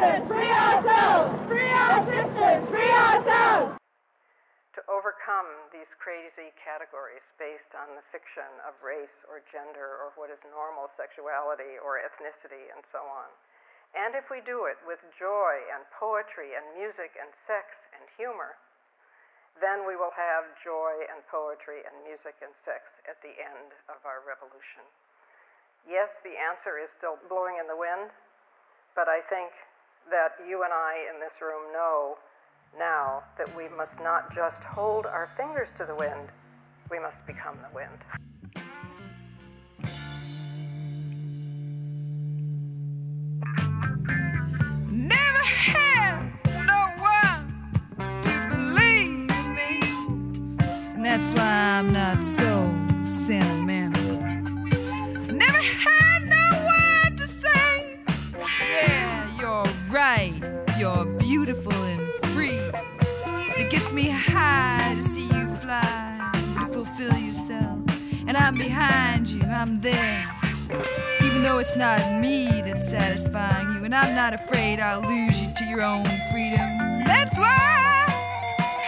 sisters, free ourselves! Free our sisters, free ourselves! To overcome these crazy categories based on the fiction of race or gender or what is normal sexuality or ethnicity and so on. And if we do it with joy and poetry and music and sex and humor, then we will have joy and poetry and music and sex at the end of our revolution. Yes, the answer is still blowing in the wind, but I think that you and I in this room know now that we must not just hold our fingers to the wind, we must become the wind. Never had no one to believe in me. And that's why I'm not so sentimental. Never had I'm behind you, I'm there. Even though it's not me that's satisfying you, and I'm not afraid I'll lose you to your own freedom. That's why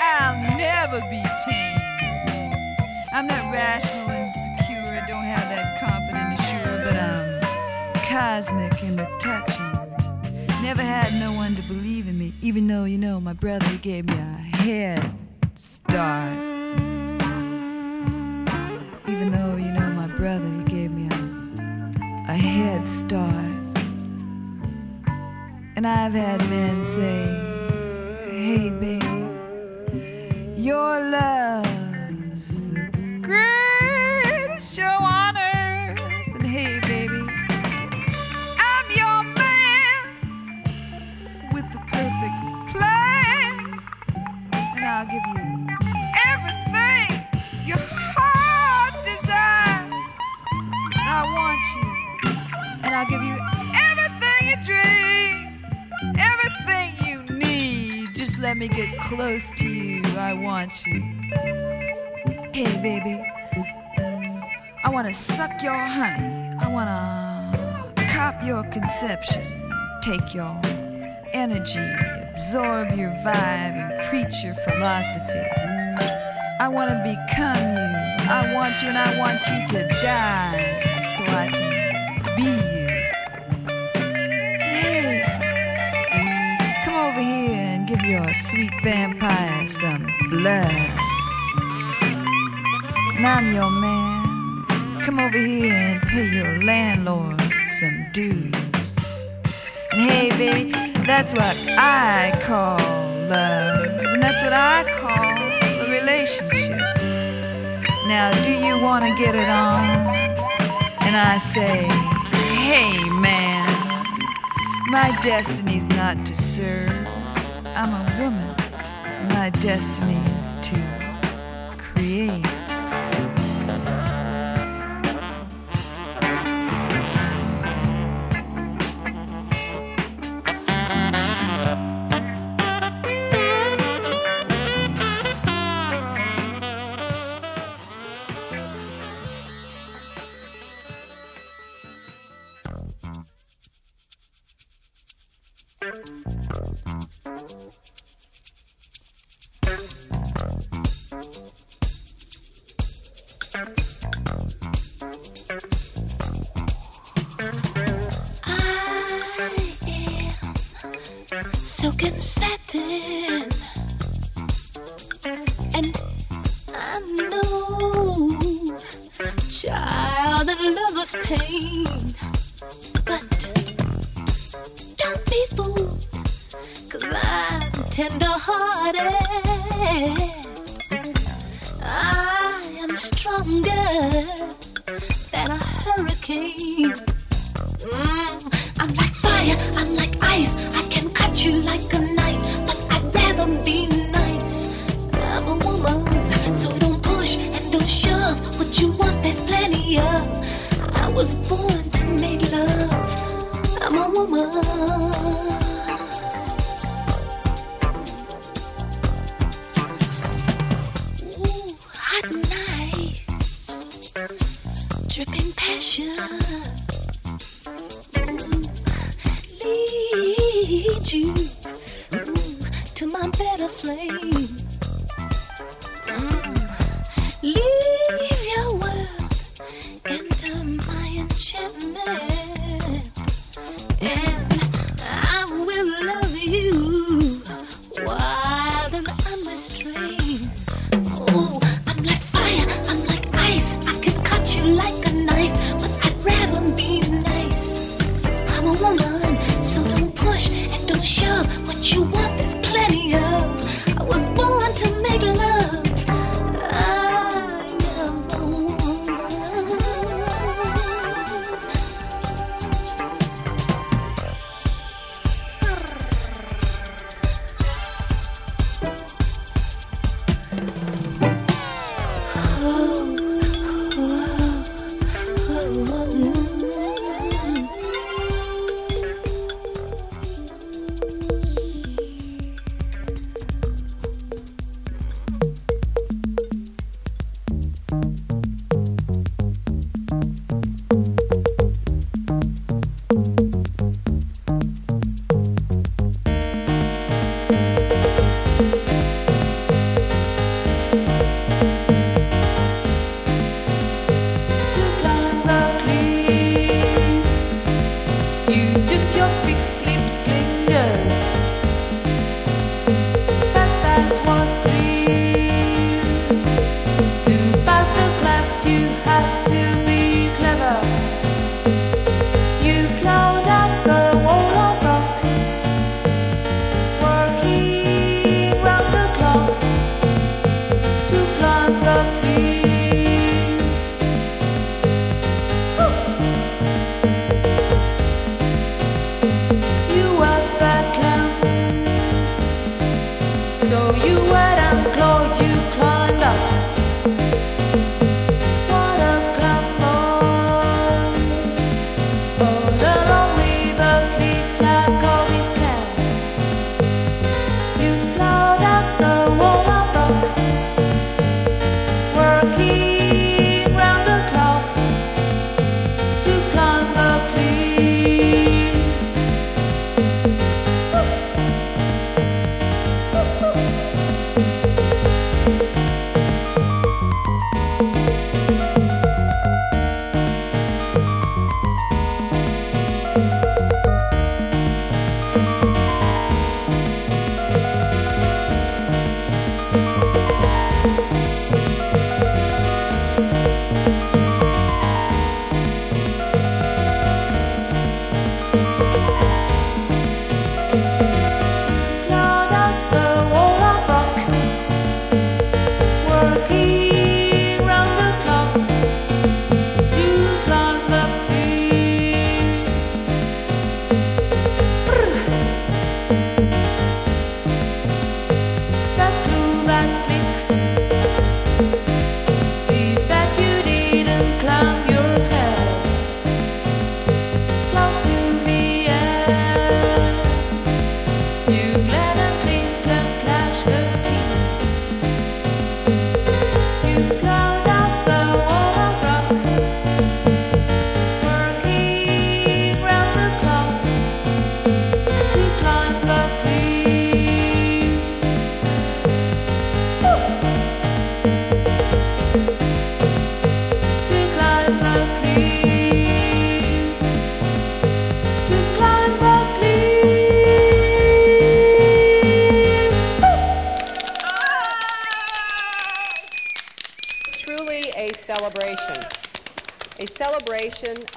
I'll never be tamed. I'm not rational and secure, I don't have that confident and sure, but I'm cosmic in the touching. Never had no one to believe in me, even though, you know, my brother he gave me a head start. Head start. And I've had men say, Hey, baby, your love's let me get close to you. I want you. Hey, baby, I want to suck your honey. I want to cop your conception, take your energy, absorb your vibe, and preach your philosophy. I want to become you. I want you, and I want you to die so I can sweet vampire some blood. And I'm your man. Come over here and pay your landlord some dues. And hey, baby, that's what I call love. And that's what I call a relationship. Now, do you want to get it on? And I say, hey, man, my destiny's not to serve. I'm a woman. My destiny is to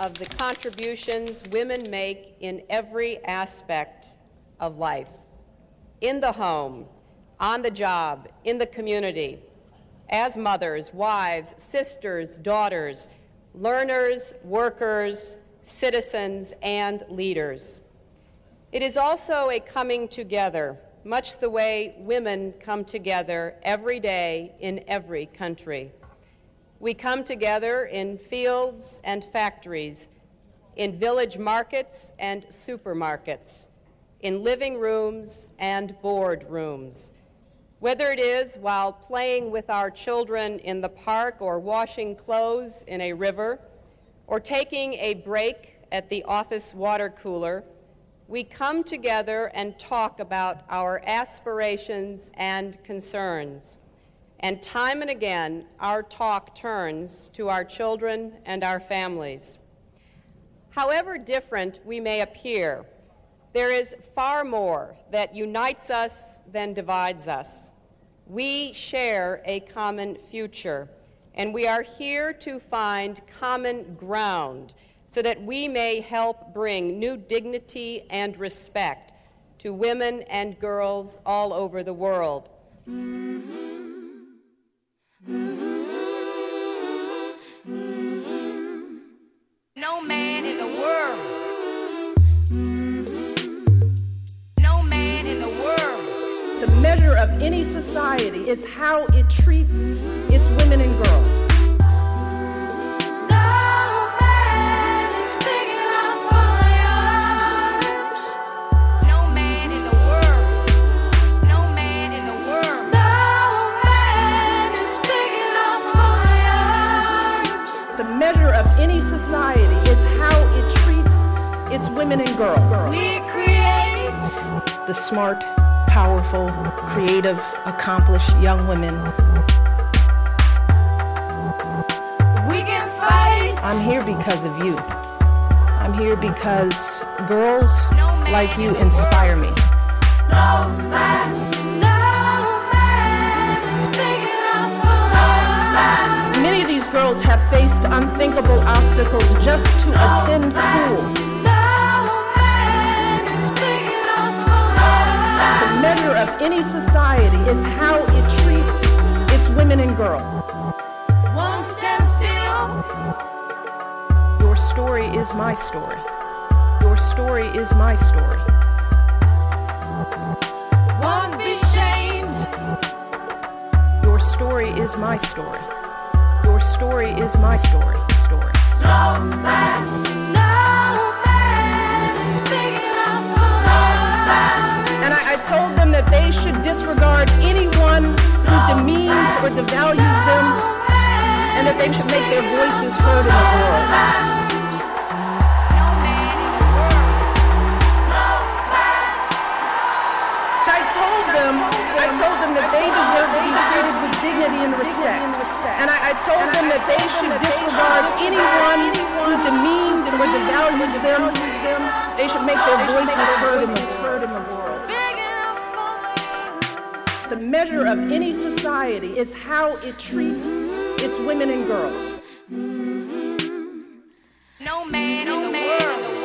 of the contributions women make in every aspect of life. In the home, on the job, in the community, as mothers, wives, sisters, daughters, learners, workers, citizens, and leaders. It is also a coming together, much the way women come together every day in every country. We come together in fields and factories, in village markets and supermarkets, in living rooms and board rooms. Whether it is while playing with our children in the park or washing clothes in a river or taking a break at the office water cooler, we come together and talk about our aspirations and concerns. And time and again, our talk turns to our children and our families. However different we may appear, there is far more that unites us than divides us. We share a common future, and we are here to find common ground so that we may help bring new dignity and respect to women and girls all over the world. Mm-hmm. Mm-hmm. No man in the world. Measure of any society is how it treats its women and girls. No man in the world, no man in the world. The measure of any society is how it treats its women and girls. We create the smart, powerful, creative, accomplished young women. We can fight. I'm here because of you. I'm here because girls no like you inspire me. No man. no man Many of these girls have faced unthinkable obstacles just to attend school. Measure of any society is how it treats its women and girls. One stand still. Your story is my story. Your story is my story. One be shamed. Your story is my story. Your story is my story. Story. No man, I, I told them that they should disregard anyone who demeans or devalues them, and that they should make their voices heard in the world. I told them that they deserve to be treated with dignity and respect. And I, I told them that they should disregard anyone who demeans or devalues them. They should make their voices heard in the world. The measure of any society is how it treats its women and girls. No man in the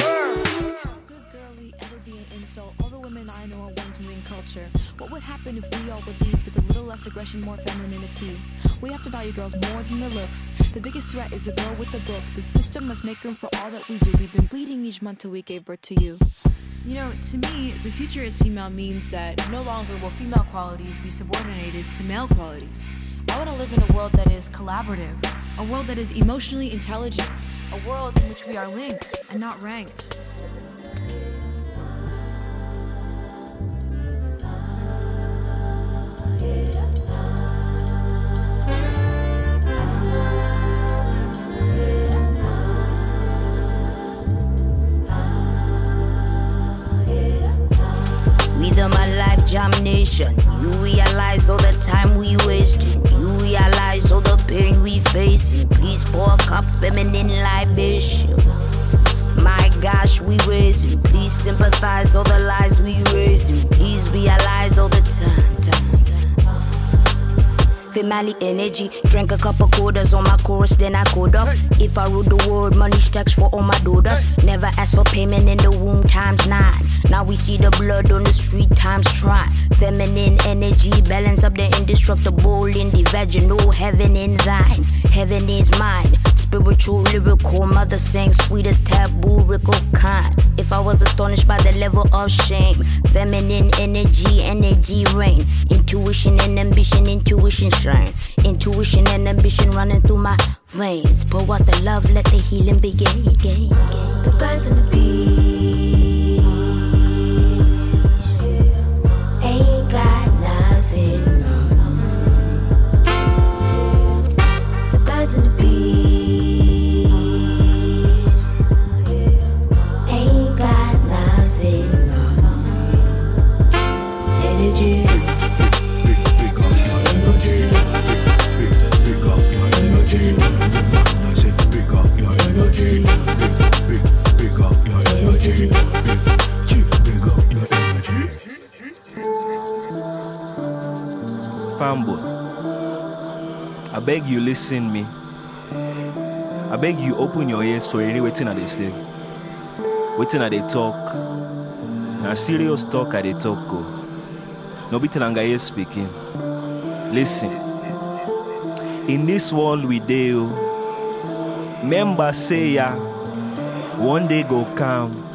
world. Good girl we ever be an insult. All the women I know are ones moving culture. What would happen if we all would lead with a little less aggression, more femininity? We have to value girls more than their looks. The biggest threat is a girl with a book. The system must make room for all that we do. We've been bleeding each month till we gave birth to you. You know, to me, the future as female means that no longer will female qualities be subordinated to male qualities. I want to live in a world that is collaborative, a world that is emotionally intelligent, a world in which we are linked and not ranked. Examination. You realize all the time we wasting. You realize all the pain we facing. Please pour a cup feminine libation. My gosh, we raising. Please sympathize all the lies we raising. Please realize all the time. time. Family energy. Drank a couple quarters on my chorus, then I code up. If I rule the world, money stacks for all my daughters. Never ask for payment in the womb times nine. Now we see the blood on the street times try. Feminine energy, balance up the indestructible in the vaginal. Heaven in thine, heaven is mine. Spiritual, lyrical, mother sang sweetest taboo, rickle kind. If I was astonished by the level of shame, feminine energy, energy reign. Intuition and ambition, intuition shine. Intuition and ambition running through my veins. Pour out the love, let the healing begin. The birds and the bees. Fanboy, I beg you listen me. I beg you open your ears for any waiting that they say. Waiting that they talk. Now serious talk I they talk go. No bitilanga here speaking. Listen. In this world we deal. Oh, Member say ya one day go come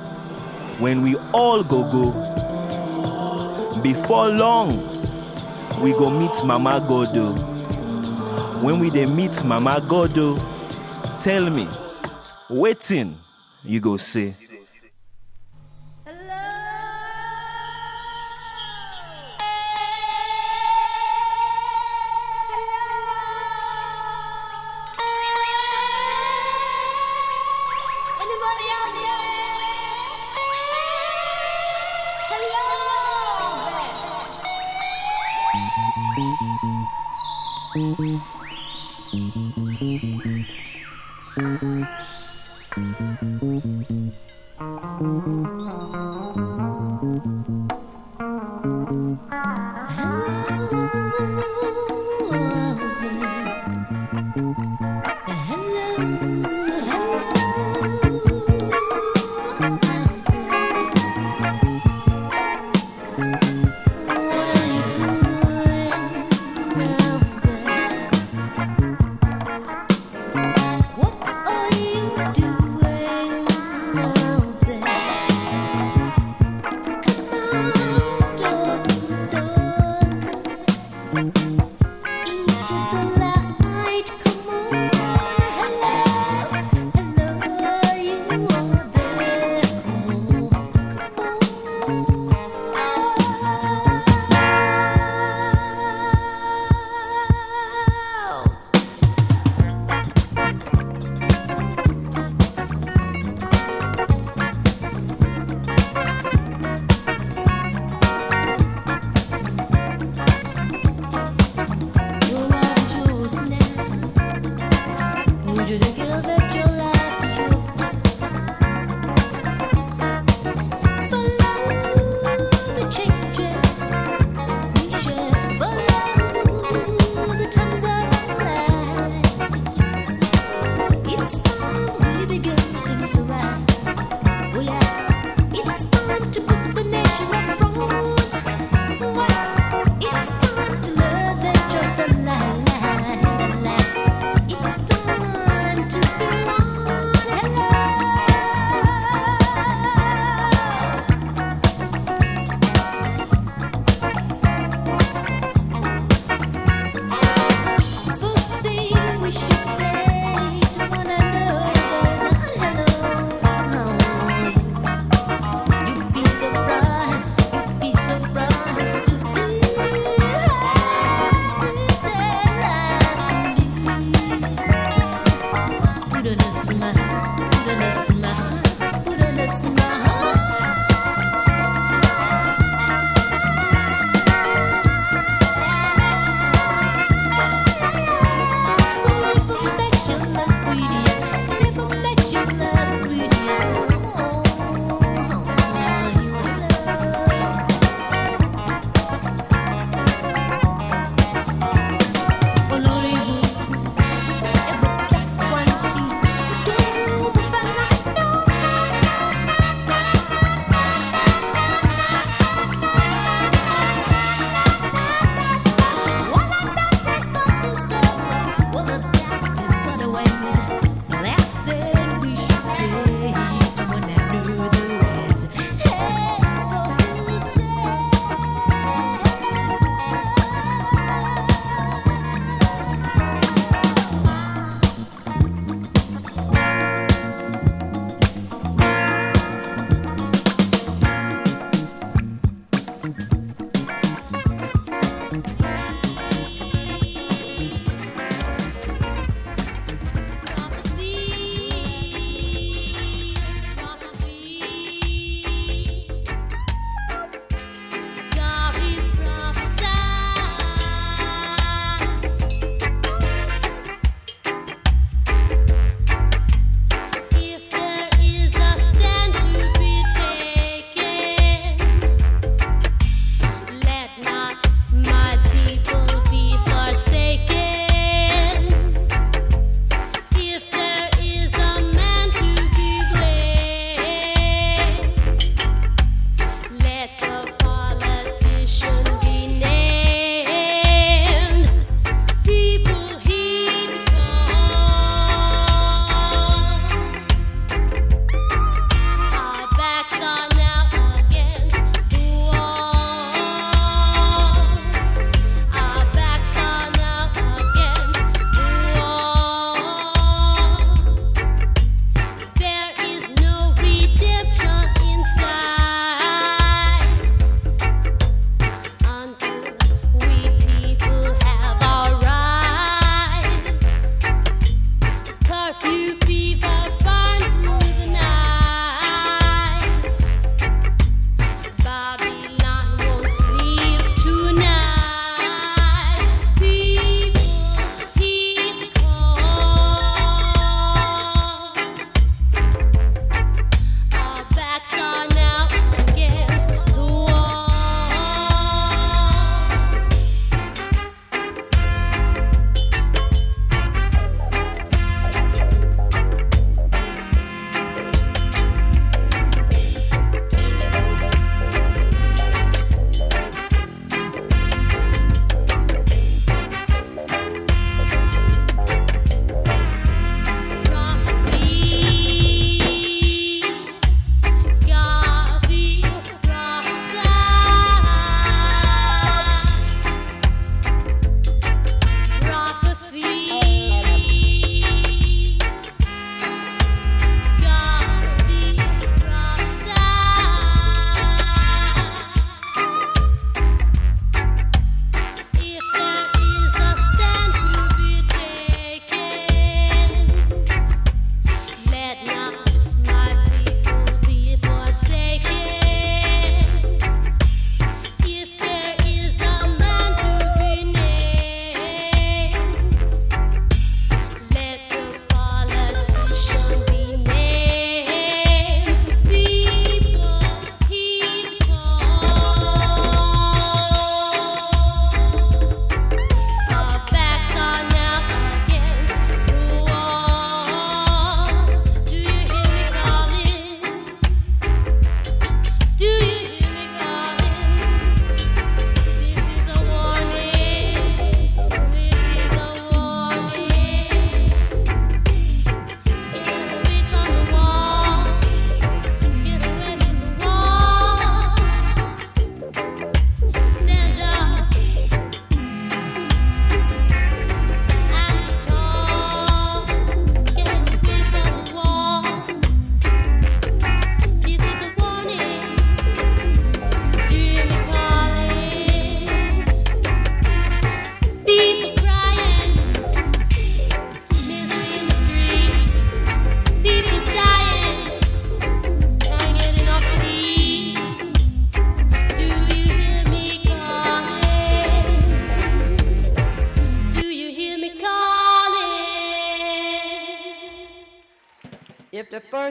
when we all go go. Before long, we go meet Mama Godo. When we dey meet Mama Godo, tell me, waiting you go say. Anybody out What are you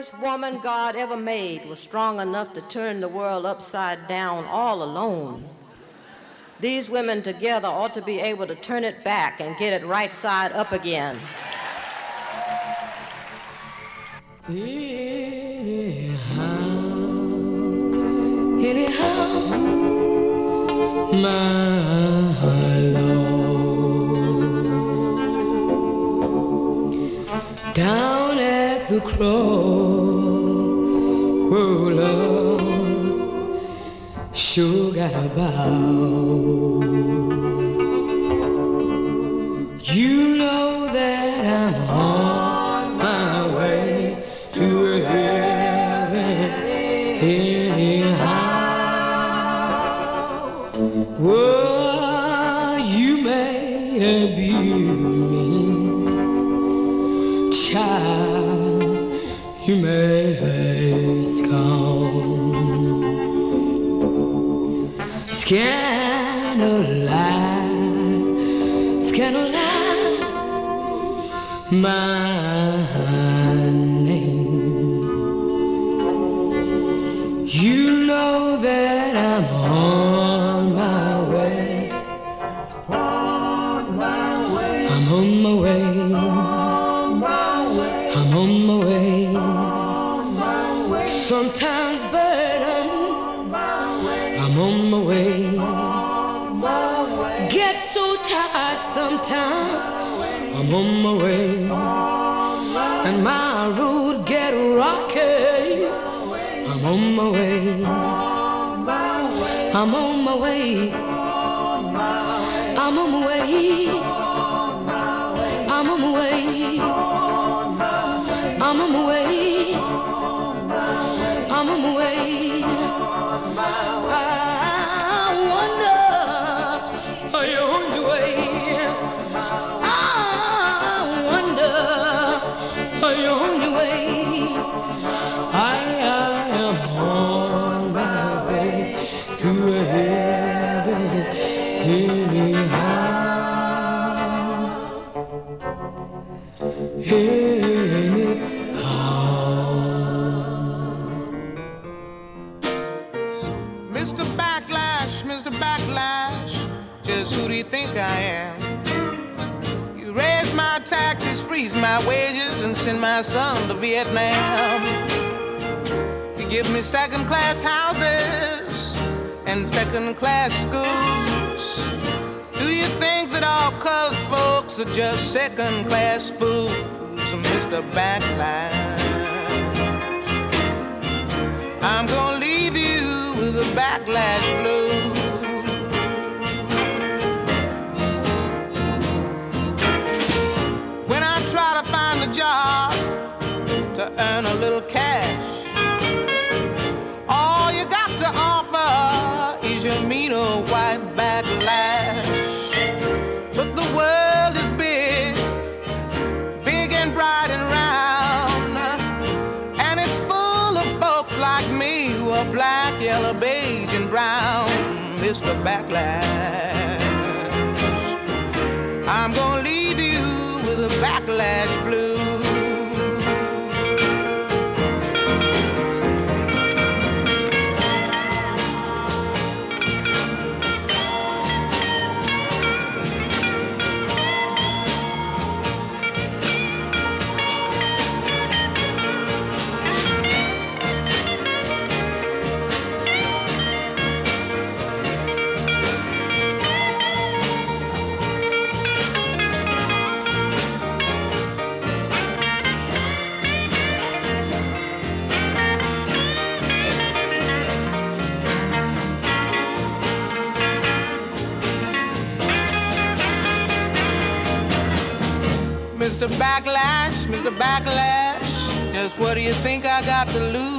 first woman God ever made was strong enough to turn the world upside down all alone. These women together ought to be able to turn it back and get it right side up again. Anyhow, anyhow, my Lord, down at the cross. sugar about. cannot last. My smile. Vietnam. You give me second class houses and second class schools. Do you think that all colored folks are just second class fools, Mr. Backlash? backlash. Just what do you think I got to lose?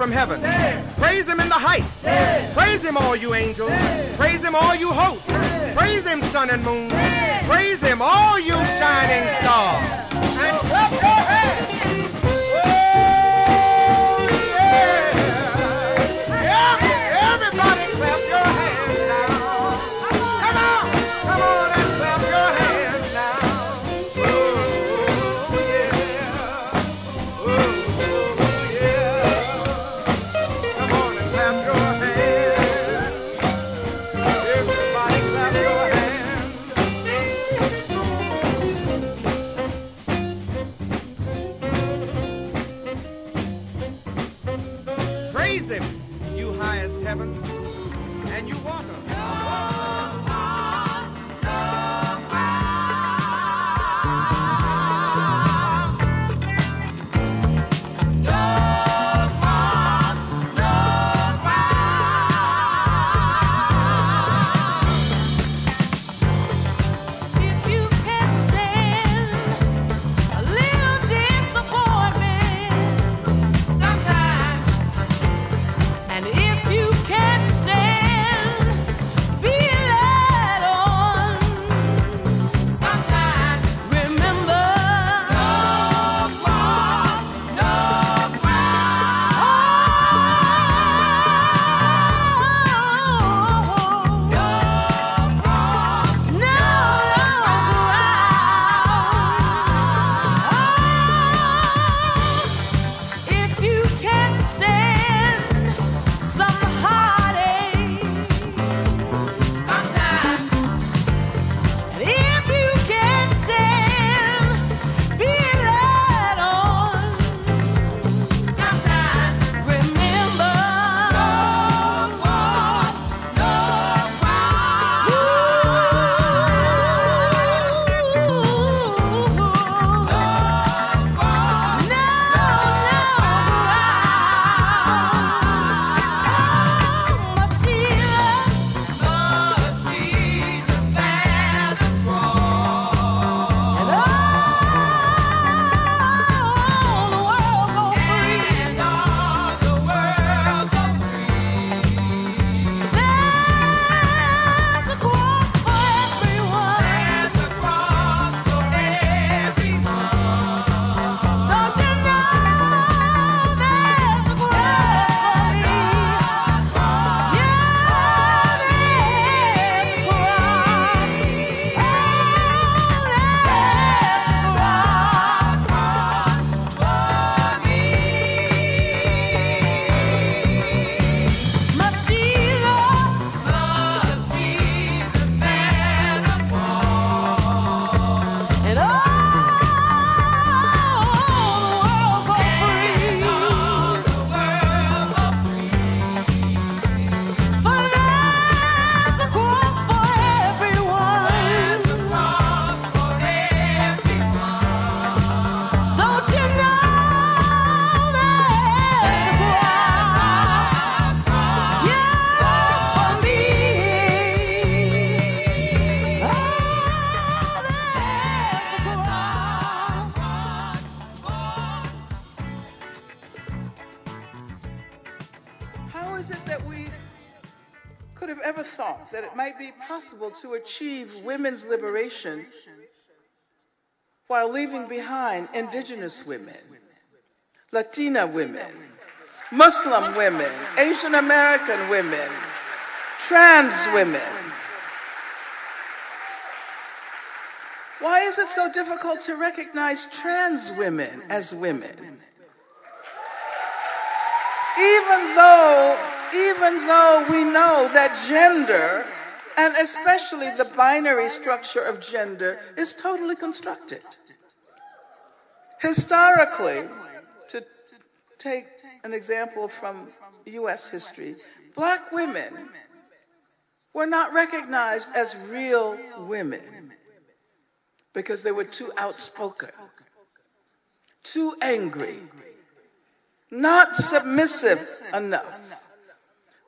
From heaven. Praise him in the heights. Praise him, all you angels. Praise him, all you hosts. Praise him, sun and moon. Praise him, all you shining stars. And clap achieve women's liberation while leaving behind indigenous women, Latina women, Muslim women, Asian American women, trans women? Why is it so difficult to recognize trans women as women? even though even though we know that gender and especially the binary structure of gender is totally constructed historically to take an example from US history black women were not recognized as real women because they were too outspoken too angry not submissive enough.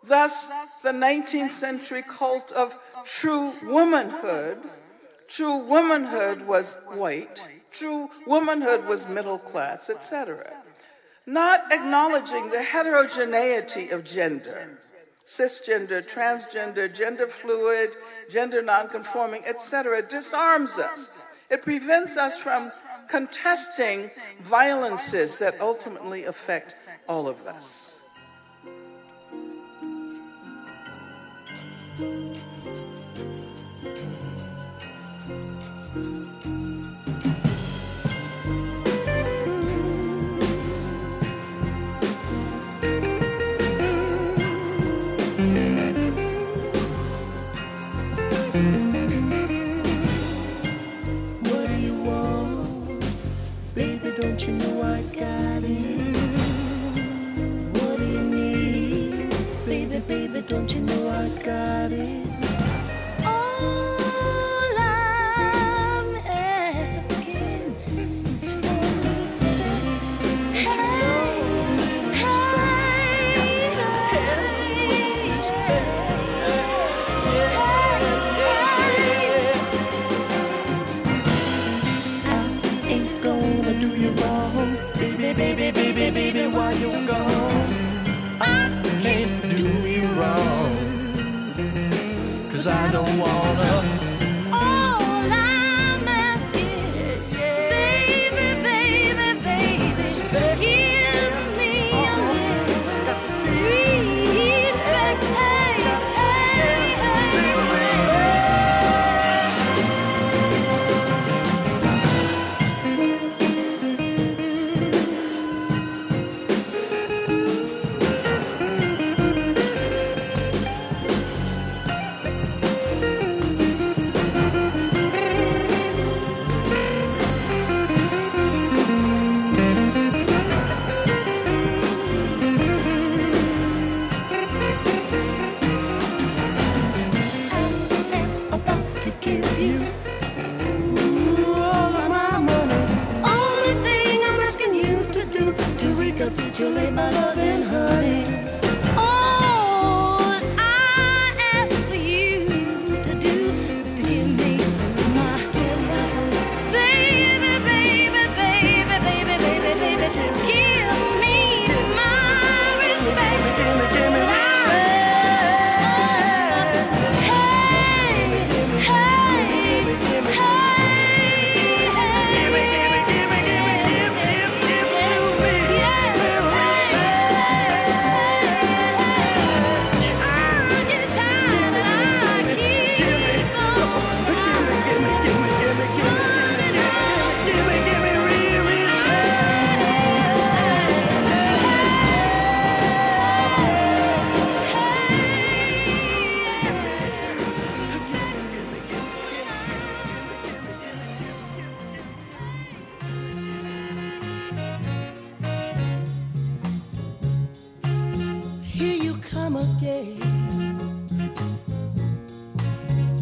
Thus, the 19th century cult of true womanhood, true womanhood was white, true womanhood was middle class, etc. Not acknowledging the heterogeneity of gender, cisgender, transgender, gender fluid, gender nonconforming, etc., disarms us. It prevents us from contesting violences that ultimately affect all of us. Música don't you know I got it?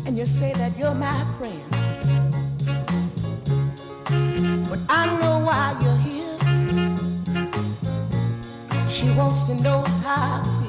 And you say that you're my friend. But I know why you're here. She wants to know how.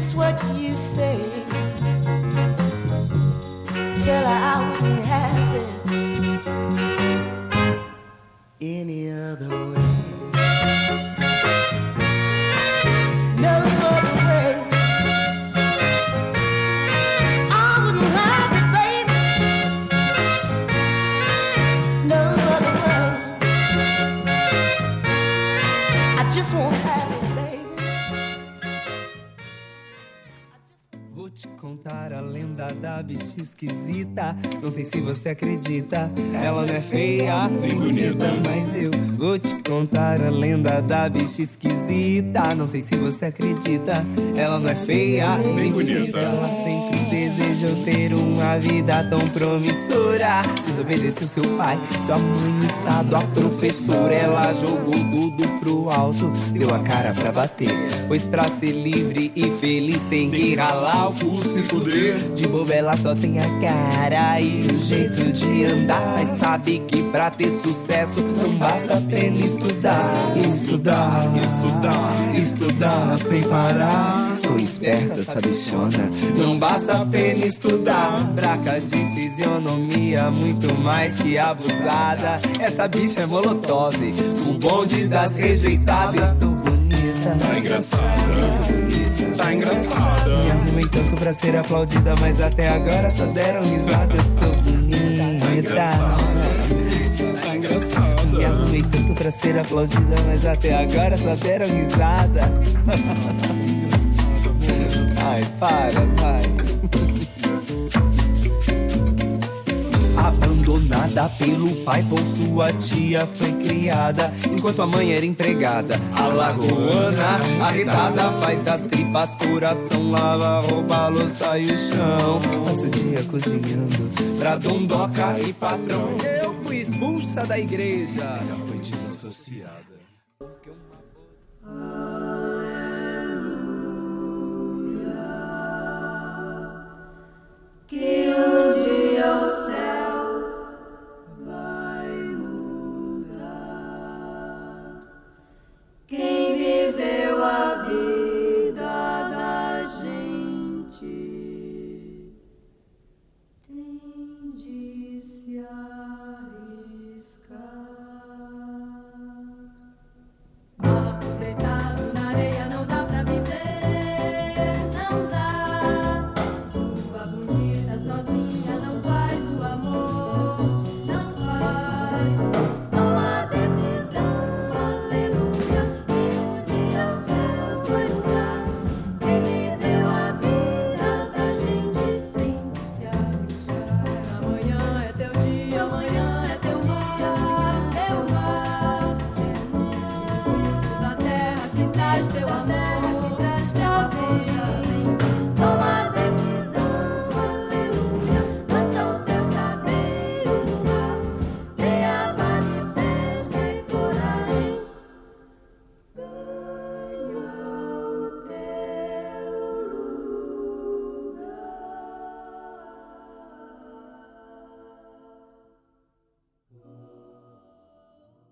Is what you say. Tell her I wouldn't have it any other way. Da esquisita. Não sei se você acredita, ela não é feia nem bonita, mas eu vou te contar a lenda da bicha esquisita. Não sei se você acredita, ela não é feia nem bonita. Ela sempre desejou ter uma vida tão promissora. Desobedeceu seu pai, sua mãe no estado, a professora. Ela jogou tudo pro alto, deu a cara pra bater. Pois pra ser livre e feliz tem que ralar o pulso e fuder. De boba ela só tem a cara e o jeito de andar. Mas sabe que pra ter sucesso não basta apenas estudar. Estudar, estudar, estudar sem parar. Tô esperta essa bichona. Não basta apenas estudar. Fraca de fisionomia, muito mais que abusada. Essa bicha é molotov, o bonde das rejeitadas. Tô bonita, Tá engraçada. Tá engraçada. Me arrumei tanto pra ser aplaudida, mas até agora só deram risada. Eu tô bonita. Tá engraçada. Me arrumei tanto pra ser aplaudida, mas até agora só deram risada. Ai, para, vai. Abandonada pelo pai por sua tia foi criada Enquanto a mãe era empregada. A lagoana arretada faz das tripas coração Lava roupa, louça e o chão. Passa o dia cozinhando pra dondoca e patrão. Eu fui expulsa da igreja. Já fui desassociada. Que um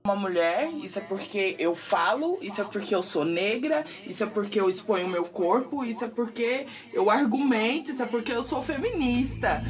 uma mulher, isso é porque eu falo, isso é porque eu sou negra, isso é porque eu exponho meu corpo, isso é porque eu argumento, isso é porque eu sou feminista.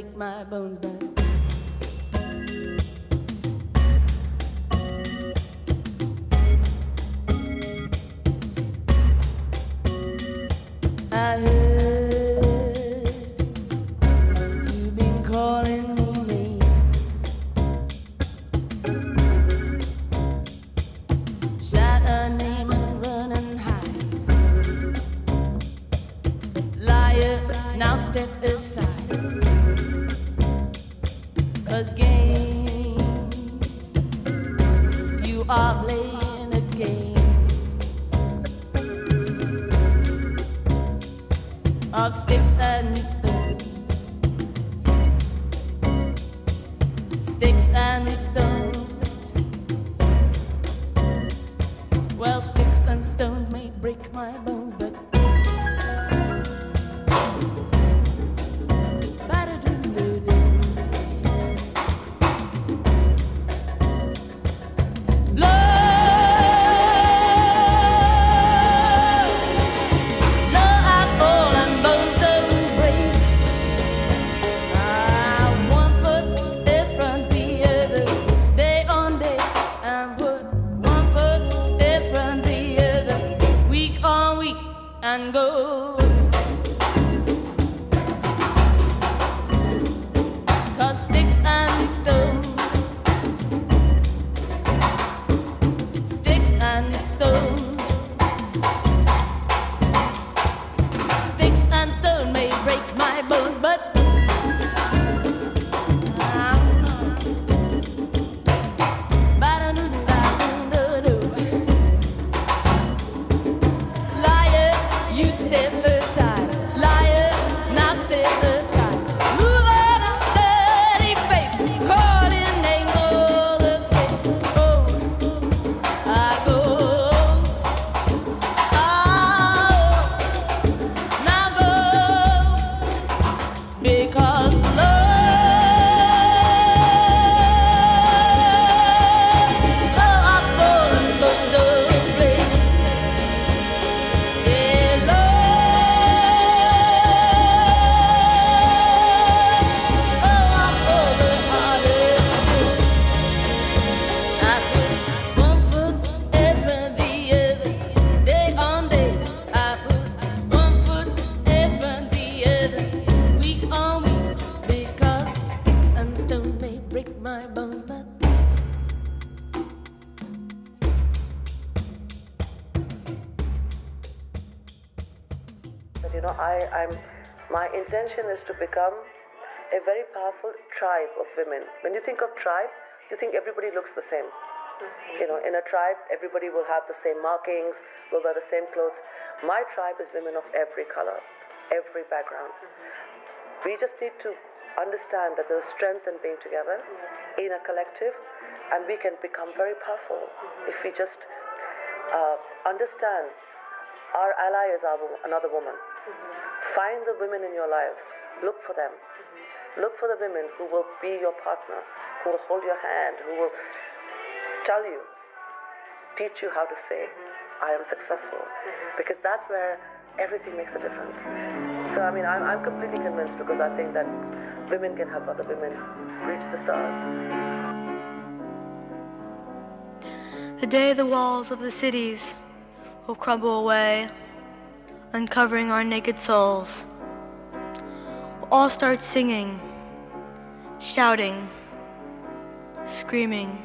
Break my bones, But you know, I, I'm, my intention is to become a very powerful tribe of women. When you think of tribe, you think everybody looks the same. You know, in a tribe, everybody will have the same markings, will wear the same clothes. My tribe is women of every color, every background. Mm-hmm. We just need to understand that there's strength in being together mm-hmm. in a collective, and we can become very powerful mm-hmm. if we just uh, understand our ally is our, another woman. Find the women in your lives, look for them. Look for the women who will be your partner, who will hold your hand, who will tell you, teach you how to say, I am successful. Because that's where everything makes a difference. So, I mean, I'm, I'm completely convinced because I think that women can help other women reach the stars. The day the walls of the cities will crumble away, uncovering our naked souls. We'll all start singing, shouting, screaming.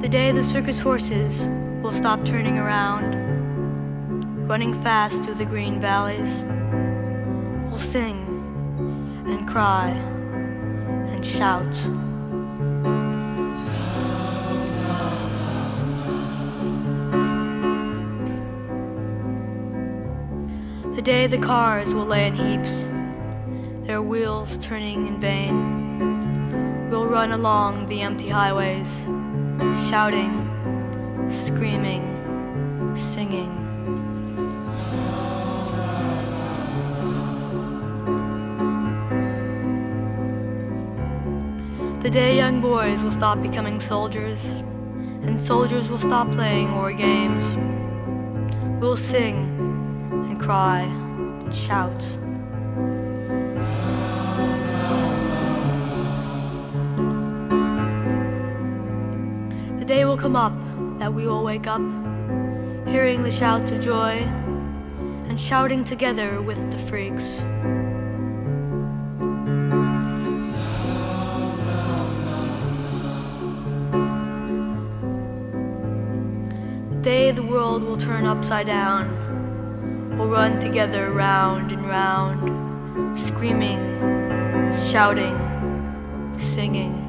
The day the circus horses will stop turning around, running fast through the green valleys. We'll sing and cry and shout. Today the cars will lay in heaps, their wheels turning in vain. We'll run along the empty highways, shouting, screaming, singing. The day young boys will stop becoming soldiers, and soldiers will stop playing war games. We'll sing cry and shout. The day will come up that we will wake up, hearing the shouts of joy and shouting together with the freaks. The day the world will turn upside down, we'll run together round and round, screaming, shouting, singing.